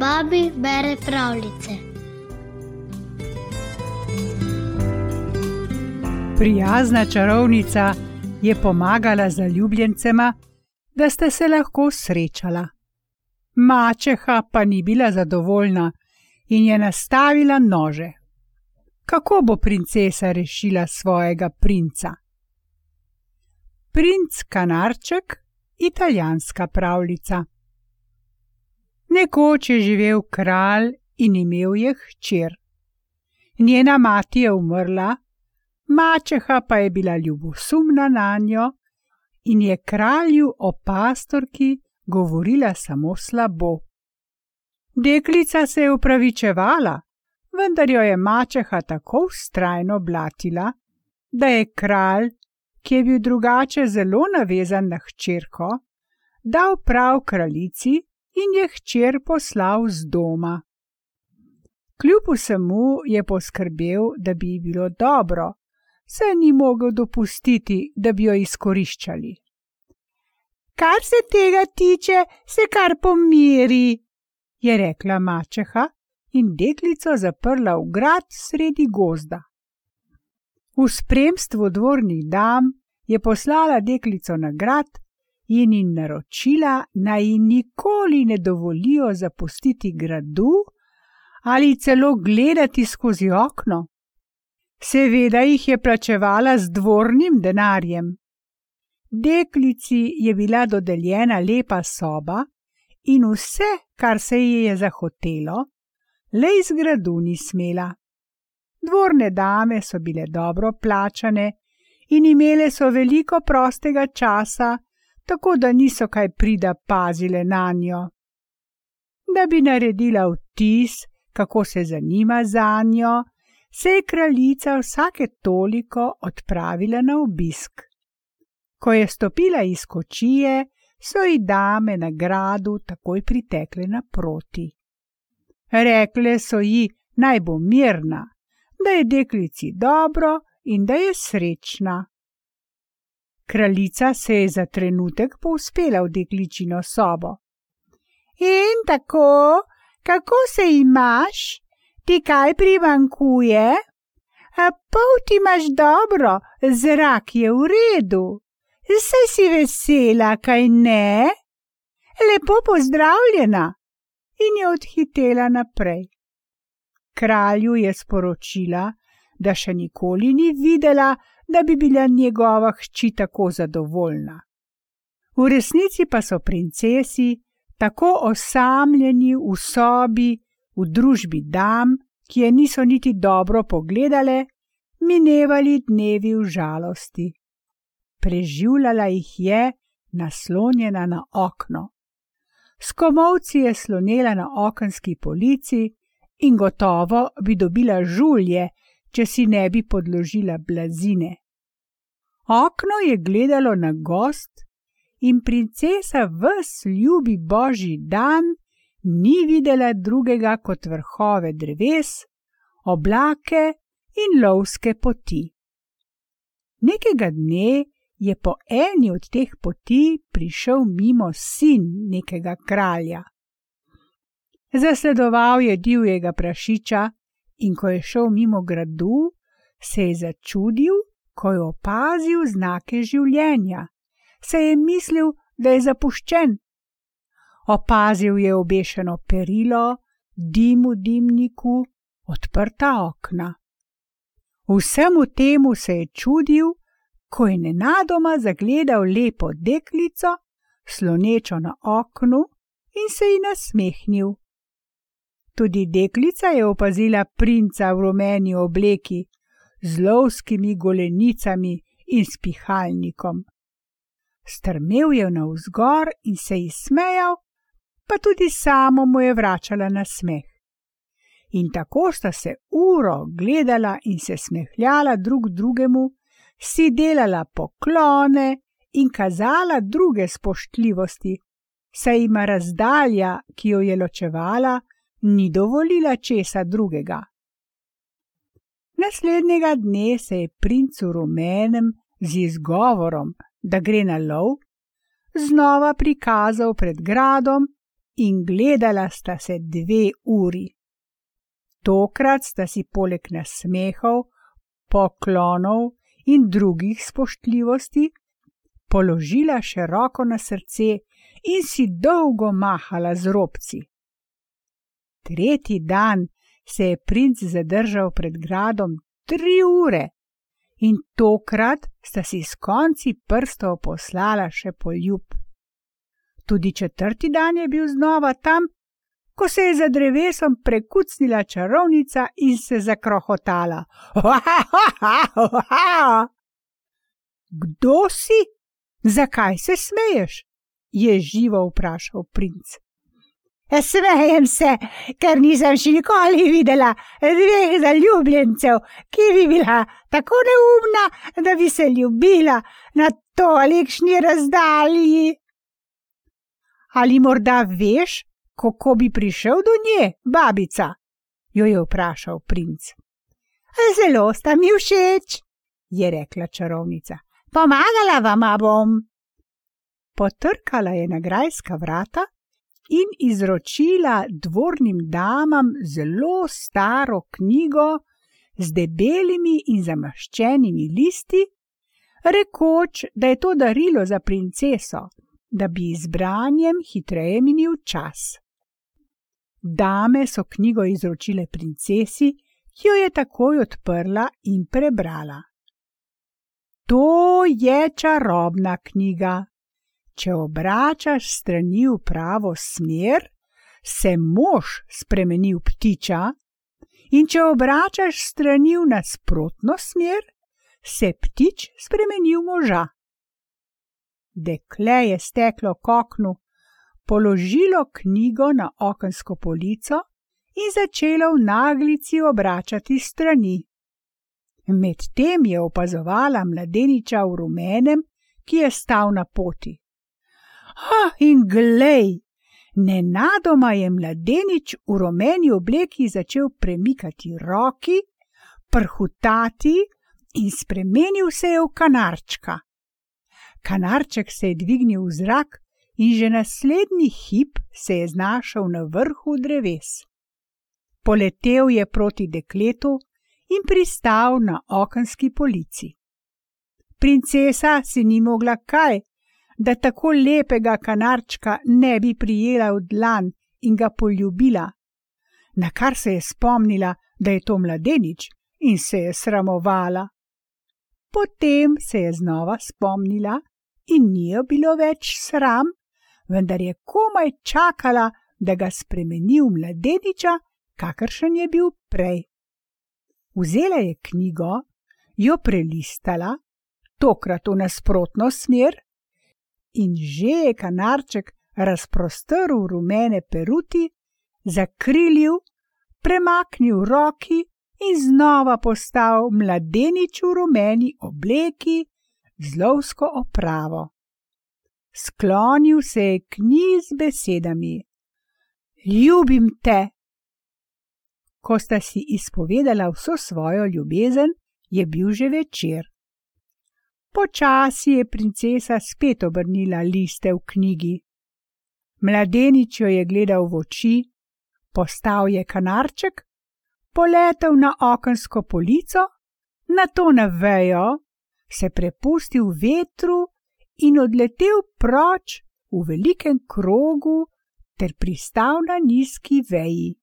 babi bere pravljice. Prijazna čarovnica je pomagala zaljubljencema, da sta se lahko srečala. Mačeha pa ni bila zadovoljna in je nastavila nože. Kako bo princesa rešila svojega princa? Princ Kanarček, italijanska pravljica. Nekoč je živel kralj in imel je hčer. Njena mati je umrla, mačeha pa je bila ljubosumna na njo in je kralju o pastorki govorila samo slabo. Deklica se je upravičevala, vendar jo je mačeha tako ustrajno blatila, da je kralj, ki je bil drugače zelo navezan na hčerko, dal prav kraljici in je hčer poslal z doma. Kljub vsemu je poskrbel, da bi ji bilo dobro, se ni mogel dopustiti, da bi jo izkoriščali. Kar se tega tiče, se kar pomiri, je rekla mačeha in deklico zaprla v grad sredi gozda. V spremstvu dvornih dam je poslala deklico na grad in jim naročila, naj ji nikoli ne dovolijo zapustiti gradu ali celo gledati skozi okno. Seveda jih je plačevala z dvornim denarjem. Deklici je bila dodeljena lepa soba in vse, kar se ji je zahotelo, le iz gradu ni smela. Dvorne dame so bile dobro plačane in imele so veliko prostega časa, tako da niso kaj prida pazile na njo. Da bi naredila vtis, kako se zanima za njo, se je kraljica vsake toliko odpravila na obisk. Ko je stopila iz kočije, so ji dame na gradu takoj pritekle naproti. Rekle so ji, naj bo mirna, da je deklici dobro in da je srečna. Kraljica se je za trenutek povzpela v dekličino sobo. In tako, kako se imaš, ti kaj primankuje? A pol ti imaš dobro, zrak je v redu. Saj si vesela, kaj ne? Lepo pozdravljena in je odhitela naprej. Kralju je sporočila, da še nikoli ni videla, da bi bila njegova hči tako zadovoljna. V resnici pa so princesi tako osamljeni v sobi, v družbi dam, ki je niso niti dobro pogledale, minevali dnevi v žalosti preživljala jih je naslonjena na okno. S komovci je slonela na okenski polici in gotovo bi dobila žulje, če si ne bi podložila blazine. Okno je gledalo na gost in princesa vs ljubi božji dan ni videla drugega kot vrhove dreves, oblake in lovske poti. Nekega dne je po eni od teh poti prišel mimo sin nekega kralja. Zasledoval je divjega prašiča in ko je šel mimo gradu, se je začudil, ko je opazil znake življenja. Se je mislil, da je zapuščen. Opazil je obešeno perilo, dim v dimniku, odprta okna. Vsemu temu se je čudil ko je nenadoma zagledal lepo deklico, slonečo na oknu in se ji nasmehnil. Tudi deklica je opazila princa v rumeni obleki, z lovskimi golenicami in spihalnikom. Strmel je navzgor in se ji smejal, pa tudi samo mu je vračala na smeh. In tako sta se uro gledala in se smehljala drug drugemu, si delala poklone in kazala druge spoštljivosti, saj ima razdalja, ki jo je ločevala, ni dovolila česa drugega. Naslednjega dne se je princ v rumenem z izgovorom, da gre na lov, znova prikazal pred gradom in gledala sta se dve uri. Tokrat sta si poleg nasmehov, poklonov in drugih spoštljivosti položila še roko na srce in si dolgo mahala z robci. Tretji dan se je princ zadržal pred gradom tri ure in tokrat sta si s konci prstov poslala še poljub. Tudi četrti dan je bil znova tam, ko se je za drevesom prekucnila čarovnica in se zakrohotala. Kdo si? Zakaj se smeješ? je živo vprašal princ. Smejem se, ker nisem še nikoli videla dveh zaljubljencev, ki bi bila tako neumna, da bi se ljubila na tolikšni razdalji. Ali morda veš, kako bi prišel do nje, babica? jo je vprašal princ. Zelo sta mi všeč, je rekla čarovnica. Pomagala vam bom. Potrkala je na grajska vrata in izročila dvornim damam zelo staro knjigo z debelimi in zamaščenimi listi, rekoč, da je to darilo za princeso, da bi izbranjem hitreje minil čas. Dame so knjigo izročile princesi, ki jo je takoj odprla in prebrala. To je čarobna knjiga, če obračaš strani v pravo smer, se mož spremeni v ptiča, in če obračaš strani v nasprotno smer, se ptič spremeni v moža. Dekle je steklo k oknu, položilo knjigo na okensko polico in začelo v naglici obračati strani. Medtem je opazovala mladeniča v rumenem, ki je stal na poti. Ha, in glej, nenadoma je mladenič v rumeni obleki začel premikati roki, prhutati in spremenil se je v kanarčka. Kanarček se je dvignil v zrak in že naslednji hip se je znašel na vrhu dreves. Poletel je proti dekletu in pristal na okenski polici. Princesa si ni mogla kaj, da tako lepega kanarčka ne bi prijela v dlan in ga poljubila, na kar se je spomnila, da je to mladenič in se je sramovala. Potem se je znova spomnila in ni jo bilo več sram, vendar je komaj čakala, da ga spremeni v mladeniča, kakršen je bil prej. Vzela je knjigo, jo prelistala, tokrat v nasprotno smer, in že je kanarček razprostrl rumene peruti, zakrilil, premaknil roki in znova postal mladenič v rumeni obleki z lovsko opravo. Sklonil se je k njej z besedami: Ljubim te. Ko sta si izpovedala vso svojo ljubezen, je bil že večer. Počasi je princesa spet obrnila liste v knjigi. Mladenič jo je gledal v oči, postal je kanarček, poletel na okensko polico, na to na vejo, se prepustil vetru in odletel proč v velikem krogu ter pristal na nizki veji.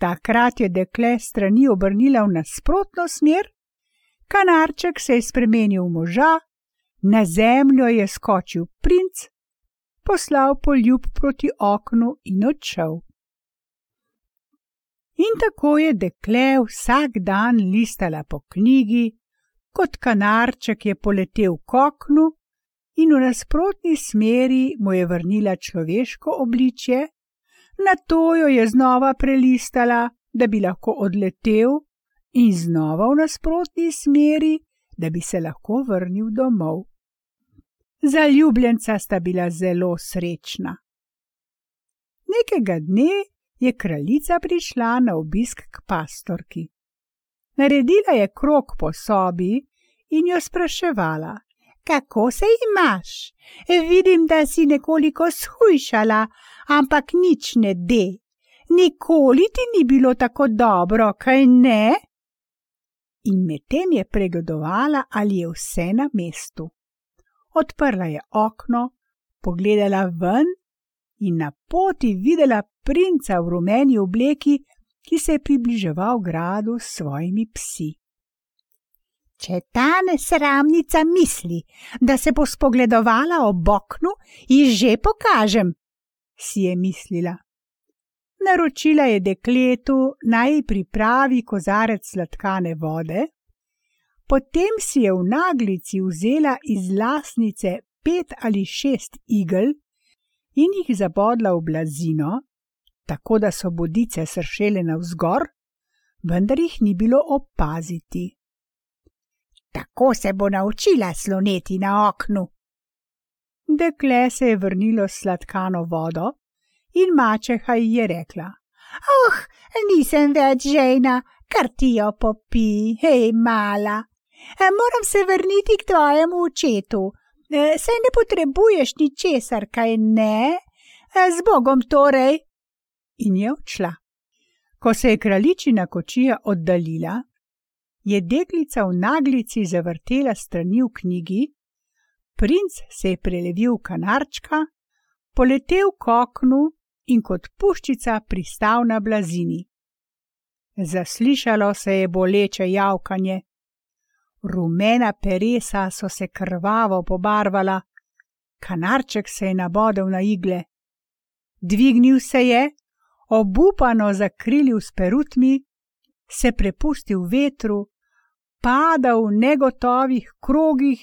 Takrat je dekle strani obrnila v nasprotno smer Kanarček se je spremenil v moža, na zemljo je skočil princ, poslal poljub proti oknu in odšel. In tako je dekle vsak dan listala po knjigi, kot kanarček je poletel k oknu in v nasprotni smeri mu je vrnila človeško obličje, na to jo je znova prelistala, da bi lahko odletel in znova v nasprotni smeri, da bi se lahko vrnil domov. Zaljubljenca sta bila zelo srečna. Nekega dne je kraljica prišla na obisk k pastorki. Naredila je krok po sobi in jo spraševala: Kako se imaš? Vidim, da si nekoliko shujšala, ampak nič ne de. Nikoli ti ni bilo tako dobro, kaj ne? In medtem je pregledovala, ali je vse na mestu. Odprla je okno, pogledala ven in na poti videla princa v rumeni obleki, ki se je približeval gradu s svojimi psi. Če ta nesramnica misli, da se bo spogledovala ob oknu, ji že pokažem, si je mislila. Naročila je dekletu naj pripravi kozarec sladkane vode, potem si je v naglici vzela iz lasnice pet ali šest igel in jih zabodla v blazino, tako da so bodice sršele navzgor, vendar jih ni bilo opaziti. Tako se bo naučila sloneti na oknu. Dekle se je vrnilo s sladkano vodo in mačeha ji je rekla: Oh, nisem več žena, kar ti jo popi, hej, mala. Moram se vrniti k tvojemu očetu. Se ne potrebuješ ničesar, kaj ne? Z Bogom torej. In je odšla. Ko se je kraljičina kočija oddaljila, je deklica v naglici zavrtela strani v knjigi, princ se je prelevil v kanarčka, poletel k oknu in kot puščica pristal na blazini. Zaslišalo se je boleče javkanje. Rumena peresa so se krvavo pobarvala, kanarček se je nabodel na igle. Dvignil se je, obupano zakrilil s perutmi, se prepustil vetru, padal v negotovih krogih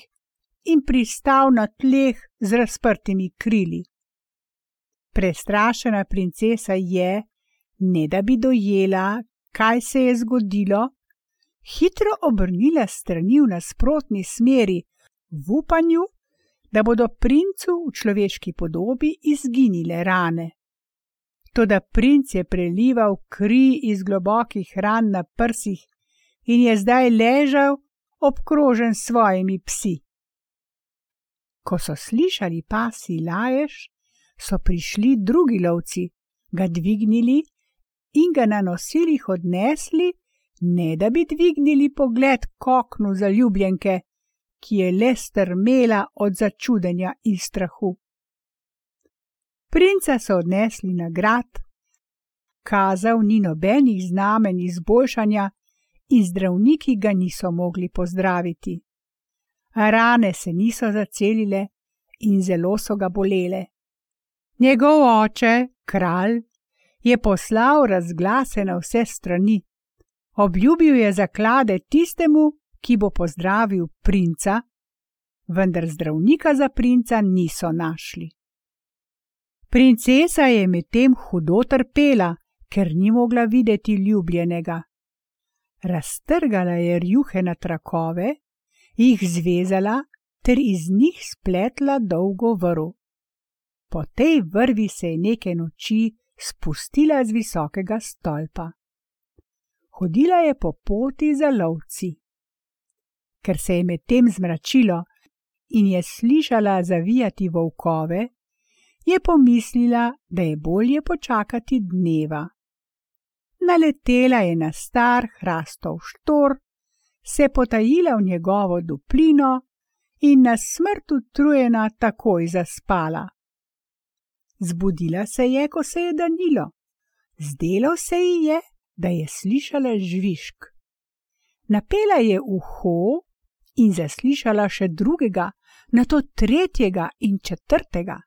in pristal na tleh z razprtimi krili. Prestrašena princesa je, ne da bi dojela, kaj se je zgodilo, hitro obrnila strani v nasprotni smeri, v upanju, da bodo princu v človeški podobi izginile rane. Toda princ je prelival kri iz globokih ran na prsih in je zdaj ležal obkrožen s svojimi psi. Ko so slišali pasi laješ, so prišli drugi lovci, ga dvignili in ga na nosilih odnesli ne da bi dvignili pogled k oknu zaljubljenke, ki je le strmela od začudenja in strahu. Princa so odnesli na grad, kazal ni nobenih znamen izboljšanja in zdravniki ga niso mogli pozdraviti. Rane se niso zacelile in zelo so ga bolele. Njegov oče, kralj, je poslal razglase na vse strani, Obljubil je zaklade tistemu, ki bo pozdravil princa, vendar zdravnika za princa niso našli. Princesa je medtem hudo trpela, ker ni mogla videti ljubljenega. Raztrgala je rjuhe na trakove, jih zvezala ter iz njih spletla dolgo vrv. Po tej vrvi se je neke noči spustila z visokega stolpa hodila je po poti za lovci. Ker se je medtem zmračilo in je slišala zavijati volkove, je pomislila, da je bolje počakati dneva. Naletela je na star hrastov štor, se potajila v njegovo duplino in na smrt utrujena takoj zaspala. Zbudila se je, ko se je danilo. Zdelo se ji je, da je slišala žvižg. Napela je uho in zaslišala še drugega, na to tretjega in četrtega.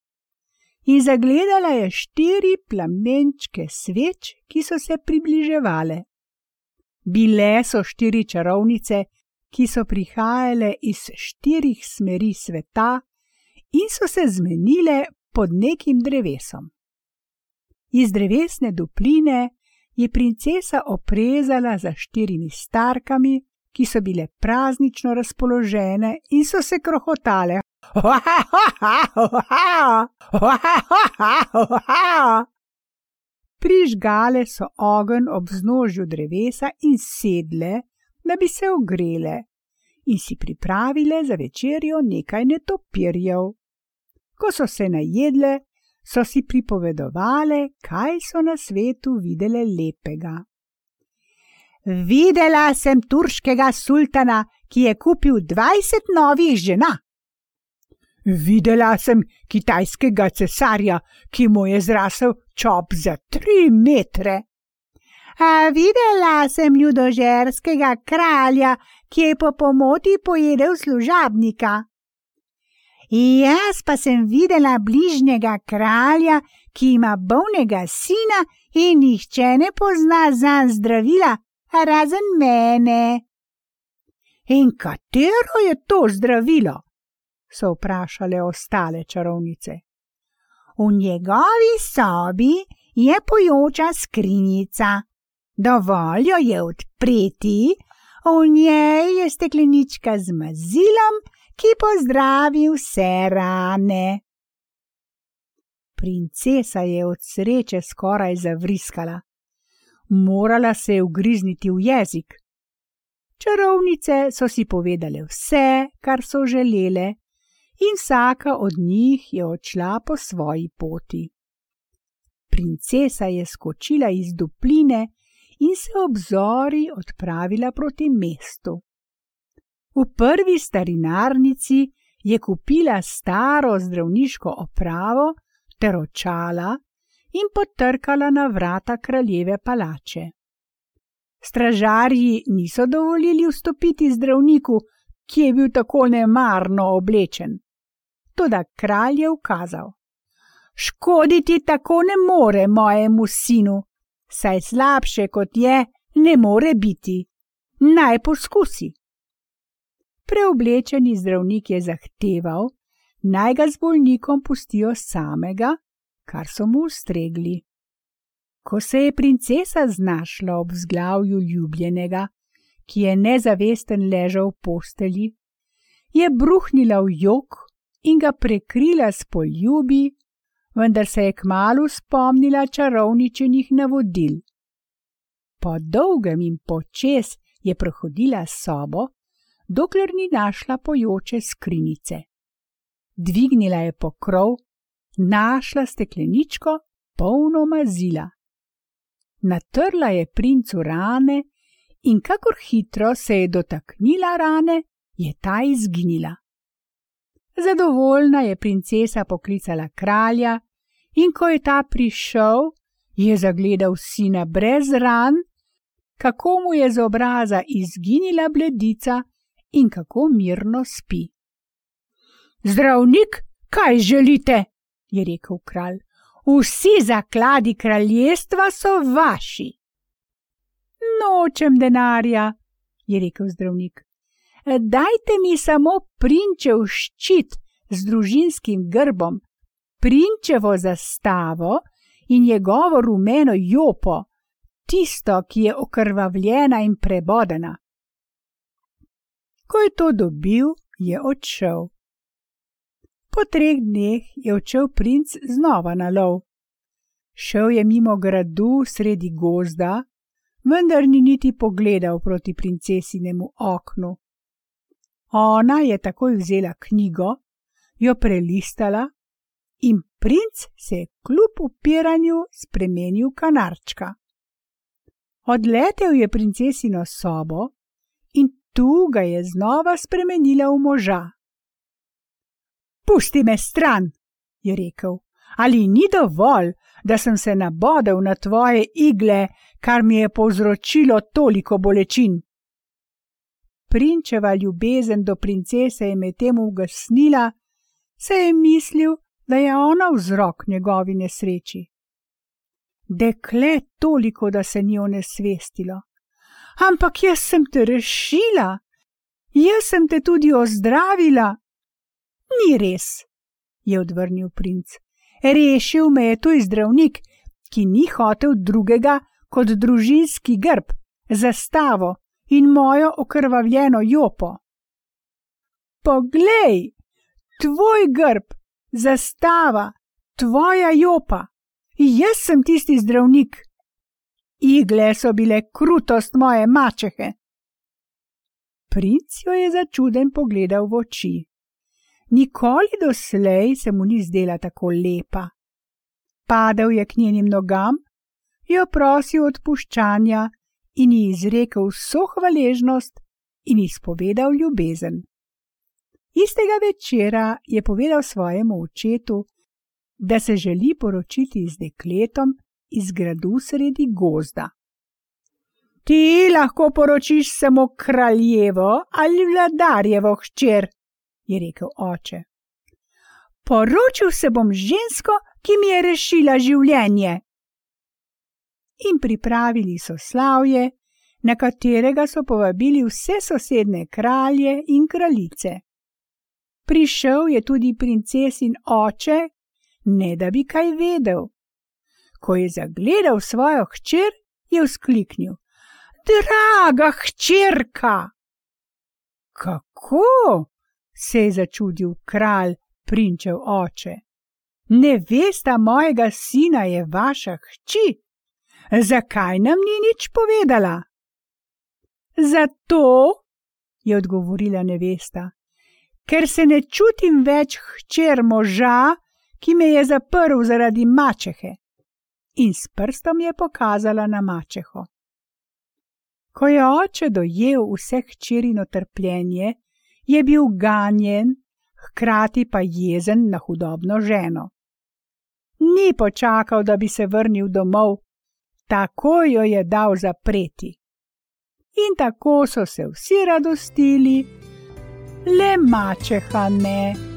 In zagledala je štiri plamenčke sveč, ki so se približevale. Bile so štiri čarovnice, ki so prihajale iz štirih smeri sveta in so se zmenile pod nekim drevesom. Iz drevesne dupline je princesa oprezala za štirimi starkami, ki so bile praznično razpoložene in so se krohotale. Prižgale so ogenj ob znožju drevesa in sedle, da bi se ogrele, in si pripravile za večerjo nekaj netopirjev. Ko so se najedle, so si pripovedovale, kaj so na svetu videle lepega. Videla sem turškega sultana, ki je kupil dvajset novih žena. Videla sem kitajskega cesarja, ki mu je zrasel čop za tri metre. A videla sem ljudožerskega kralja, ki je po pomoti pojedel služabnika. Jaz pa sem videla bližnjega kralja, ki ima bolnega sina in nihče ne pozna za zdravila, razen mene. In katero je to zdravilo? so vprašale ostale čarovnice. V njegovi sobi je pojoča skrinjica. Dovolj jo je odpreti, v njej je steklenička z mazilom, ki pozdravi vse rane. Princesa je od sreče skoraj zavriskala. Morala se je ugrizniti v jezik. Čarovnice so si povedale vse, kar so želele, in vsaka od njih je odšla po svoji poti. Princesa je skočila iz dupline in se ob zori odpravila proti mestu. V prvi starinarnici je kupila staro zdravniško opravo ter očala in potrkala na vrata kraljeve palače. Stražarji niso dovolili vstopiti zdravniku, ki je bil tako nemarno oblečen. Toda kralj je ukazal: Škoditi tako ne more mojemu sinu, saj slabše kot je, ne more biti. Naj poskusi. Preoblečeni zdravnik je zahteval, naj ga z bolnikom pustijo samega, kar so mu ustregli. Ko se je princesa znašla ob zglavju ljubljenega, ki je nezavesten ležal v posteli, je bruhnila v jok in ga prekrila s poljubi, vendar se je kmalo spomnila čarovničenih navodil. Po dolgem in počes je prohodila sobo, dokler ni našla pojoče skrinice. Dvignila je pokrov, našla stekleničko, polno mazila. Natrla je princu rane in kakor hitro se je dotaknila rane, je ta izginila. Zadovoljna je princesa poklicala kralja, in ko je ta prišel, je zagledal sina brez ran, kako mu je z obraza izginila bledica in kako mirno spi. Zdravnik, kaj želite? je rekel kralj. Vsi zakladi kraljestva so vaši. Nočem denarja, je rekel zdravnik. Dajte mi samo prinčev ščit z družinskim grbom, prinčevo zastavo in njegovo rumeno jopo, tisto, ki je okrvavljena in prebodena. Ko je to dobil, je odšel. Po treh dneh je odšel princ znova na lov. Šel je mimo gradu sredi gozda, vendar ni niti pogledal proti princesinemu oknu. Ona je takoj vzela knjigo, jo prelistala in princ se je kljub upiranju spremenil kanarčka. Odletel je princesino sobo tu ga je znova spremenila v moža. Pusti me stran, je rekel, ali ni dovolj, da sem se nabodel na tvoje igle, kar mi je povzročilo toliko bolečin. Prinčeva ljubezen do princese je medtem ugasnila, se je mislil, da je ona vzrok njegovi nesreči. Dekle toliko, da se ni onesvestilo. Ampak jaz sem te rešila, jaz sem te tudi ozdravila. Ni res, je odvrnil princ. Rešil me je tuj zdravnik, ki ni hotel drugega kot družinski grb, zastavo in mojo okrvavljeno jopo. Poglej, tvoj grb, zastava, tvoja jopa, jaz sem tisti zdravnik. Igle so bile krutost moje mačehe. Princ jo je začuden pogledal v oči. Nikoli doslej se mu ni zdela tako lepa. Padel je k njenim nogam, jo prosil odpuščanja in ji izrekel vso hvaležnost in izpovedal ljubezen. Istega večera je povedal svojemu očetu, da se želi poročiti z dekletom iz gradu sredi gozda. Ti lahko poročiš samo kraljevo ali vladarjevo hčer, je rekel oče. Poročil se bom žensko, ki mi je rešila življenje. In pripravili so slavje, na katerega so povabili vse sosedne kralje in kraljice. Prišel je tudi princesin oče, ne da bi kaj vedel. Ko je zagledal svojo hčer, je vzkliknil: Draga hčerka! Kako? se je začudil kralj, prinčev oče. Nevesta mojega sina je vaša hči. Zakaj nam ni nič povedala? Zato, je odgovorila nevesta, ker se ne čutim več hčer moža, ki me je zaprl zaradi mačehe. In s prstom je pokazala na mačeho. Ko je oče dojel vse hčerino trpljenje, je bil ganjen, hkrati pa jezen na hudobno ženo. Ni počakal, da bi se vrnil domov, tako jo je dal zapreti. In tako so se vsi radostili, le mačeha ne.